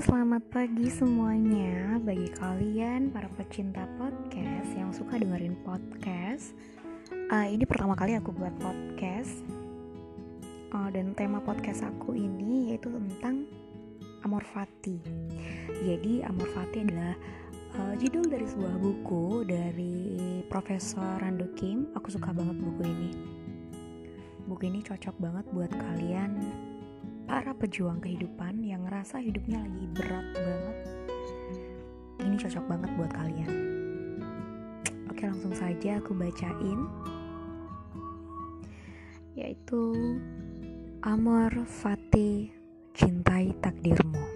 selamat pagi semuanya bagi kalian para pecinta podcast yang suka dengerin podcast. Uh, ini pertama kali aku buat podcast, uh, dan tema podcast aku ini yaitu tentang Amor Fati. Jadi Amor Fati adalah uh, judul dari sebuah buku dari Profesor Rando Kim. Aku suka banget buku ini. Buku ini cocok banget buat kalian para pejuang kehidupan yang ngerasa hidupnya lagi berat banget. Ini cocok banget buat kalian. Oke langsung saja aku bacain. Yaitu Amor Fati Cintai Takdirmu.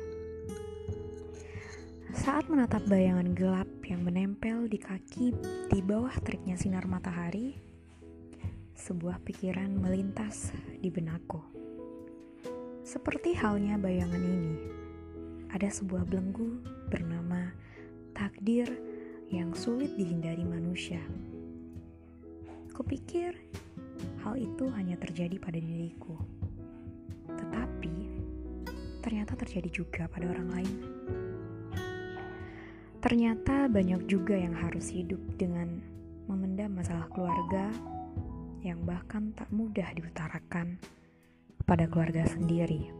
Saat menatap bayangan gelap yang menempel di kaki di bawah teriknya sinar matahari, sebuah pikiran melintas di benakku. Seperti halnya bayangan ini, ada sebuah belenggu bernama takdir yang sulit dihindari manusia. Kupikir hal itu hanya terjadi pada diriku, tetapi ternyata terjadi juga pada orang lain. Ternyata banyak juga yang harus hidup dengan memendam masalah keluarga yang bahkan tak mudah diutarakan pada keluarga sendiri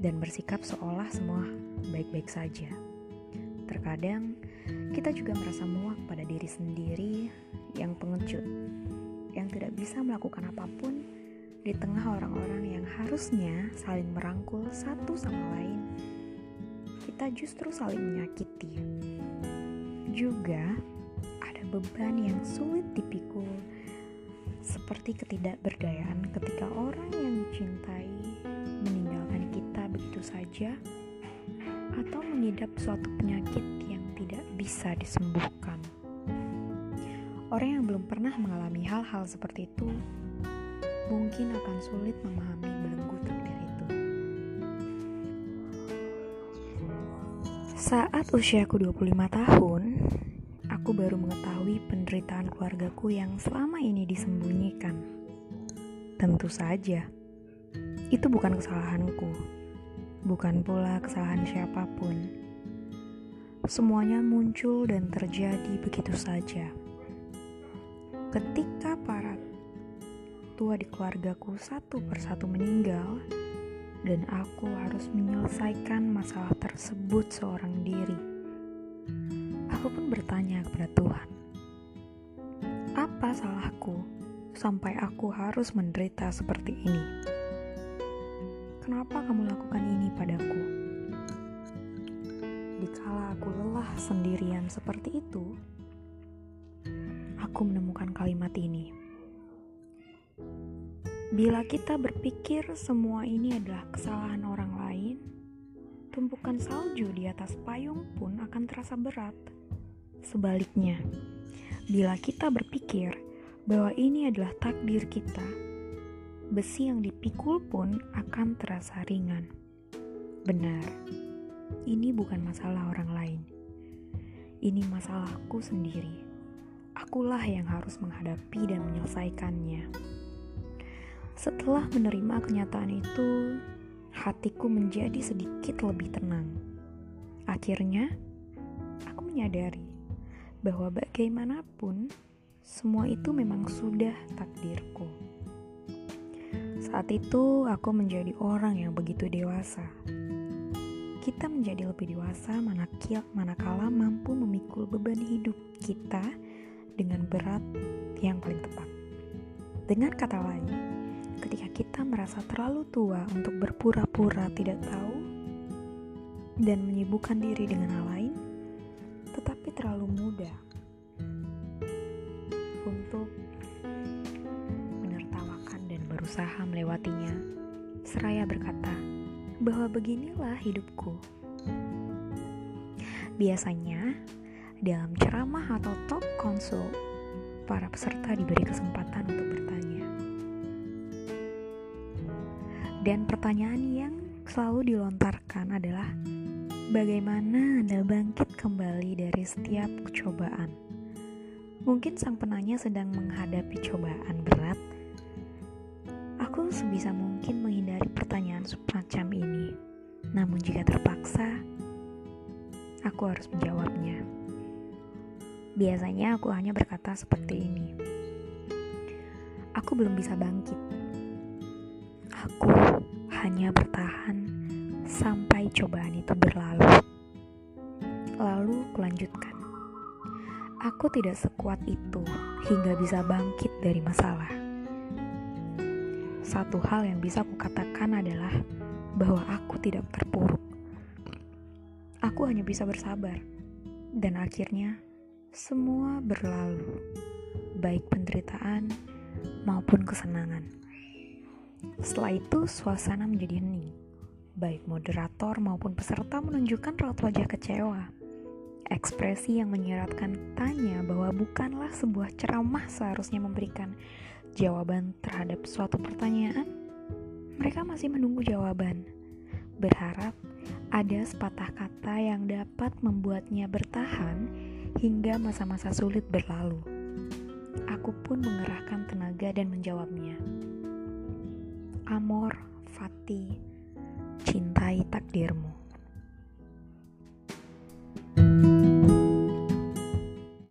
dan bersikap seolah semua baik-baik saja. Terkadang kita juga merasa muak pada diri sendiri yang pengecut, yang tidak bisa melakukan apa pun di tengah orang-orang yang harusnya saling merangkul satu sama lain. Kita justru saling menyakiti. Juga ada beban yang sulit dipikul seperti ketidakberdayaan ketika orang yang dicintai meninggalkan kita begitu saja atau mengidap suatu penyakit yang tidak bisa disembuhkan. Orang yang belum pernah mengalami hal-hal seperti itu mungkin akan sulit memahami belenggu takdir itu. Saat usiaku 25 tahun, aku baru mengetahui penderitaan keluargaku yang selama ini disembunyikan. Tentu saja, itu bukan kesalahanku, bukan pula kesalahan siapa pun. Semuanya muncul dan terjadi begitu saja. Ketika para tua di keluargaku satu persatu meninggal, dan aku harus menyelesaikan masalah tersebut seorang diri Aku pun bertanya kepada Tuhan, apa salahku sampai aku harus menderita seperti ini? Kenapa kamu lakukan ini padaku? Dikala aku lelah sendirian seperti itu, aku menemukan kalimat ini. Bila kita berpikir semua ini adalah kesalahan orang lain, tumpukan salju di atas payung pun akan terasa berat. Sebaliknya, bila kita berpikir bahwa ini adalah takdir kita, besi yang dipikul pun akan terasa ringan. Benar, ini bukan masalah orang lain. Ini masalahku sendiri. Akulah yang harus menghadapi dan menyelesaikannya. Setelah menerima kenyataan itu, hatiku menjadi sedikit lebih tenang. Akhirnya, aku menyadari bahwa bagaimanapun semua itu memang sudah takdirku. Saat itu aku menjadi orang yang begitu dewasa. Kita menjadi lebih dewasa manakala mampu memikul beban hidup kita dengan berat yang paling tepat. Dengan kata lain, ketika kita merasa terlalu tua untuk berpura-pura tidak tahu dan menyibukkan diri dengan hal lain, tetapi terlalu muda berusaha melewatinya. Seraya berkata bahwa beginilah hidupku. Biasanya, dalam ceramah atau talk konsul, para peserta diberi kesempatan untuk bertanya. Dan pertanyaan yang selalu dilontarkan adalah Bagaimana Anda bangkit kembali dari setiap cobaan? Mungkin sang penanya sedang menghadapi cobaan berat. Aku sebisa mungkin menghindari pertanyaan semacam ini. Namun jika terpaksa, aku harus menjawabnya. Biasanya aku hanya berkata seperti ini. Aku belum bisa bangkit. Aku hanya bertahan sampai cobaan itu berlalu. Lalu kulanjutkan. Aku tidak sekuat itu hingga bisa bangkit dari masalah. Satu hal yang bisa kukatakan adalah bahwa aku tidak terpuruk. Aku hanya bisa bersabar. Dan akhirnya semua berlalu. Baik penderitaan maupun kesenangan. Setelah itu suasana menjadi hening. Baik moderator maupun peserta menunjukkan raut wajah kecewa ekspresi yang menyiratkan tanya bahwa bukanlah sebuah ceramah seharusnya memberikan jawaban terhadap suatu pertanyaan. Mereka masih menunggu jawaban, berharap ada sepatah kata yang dapat membuatnya bertahan hingga masa-masa sulit berlalu. Aku pun mengerahkan tenaga dan menjawabnya. Amor, Fati, cintai takdirmu.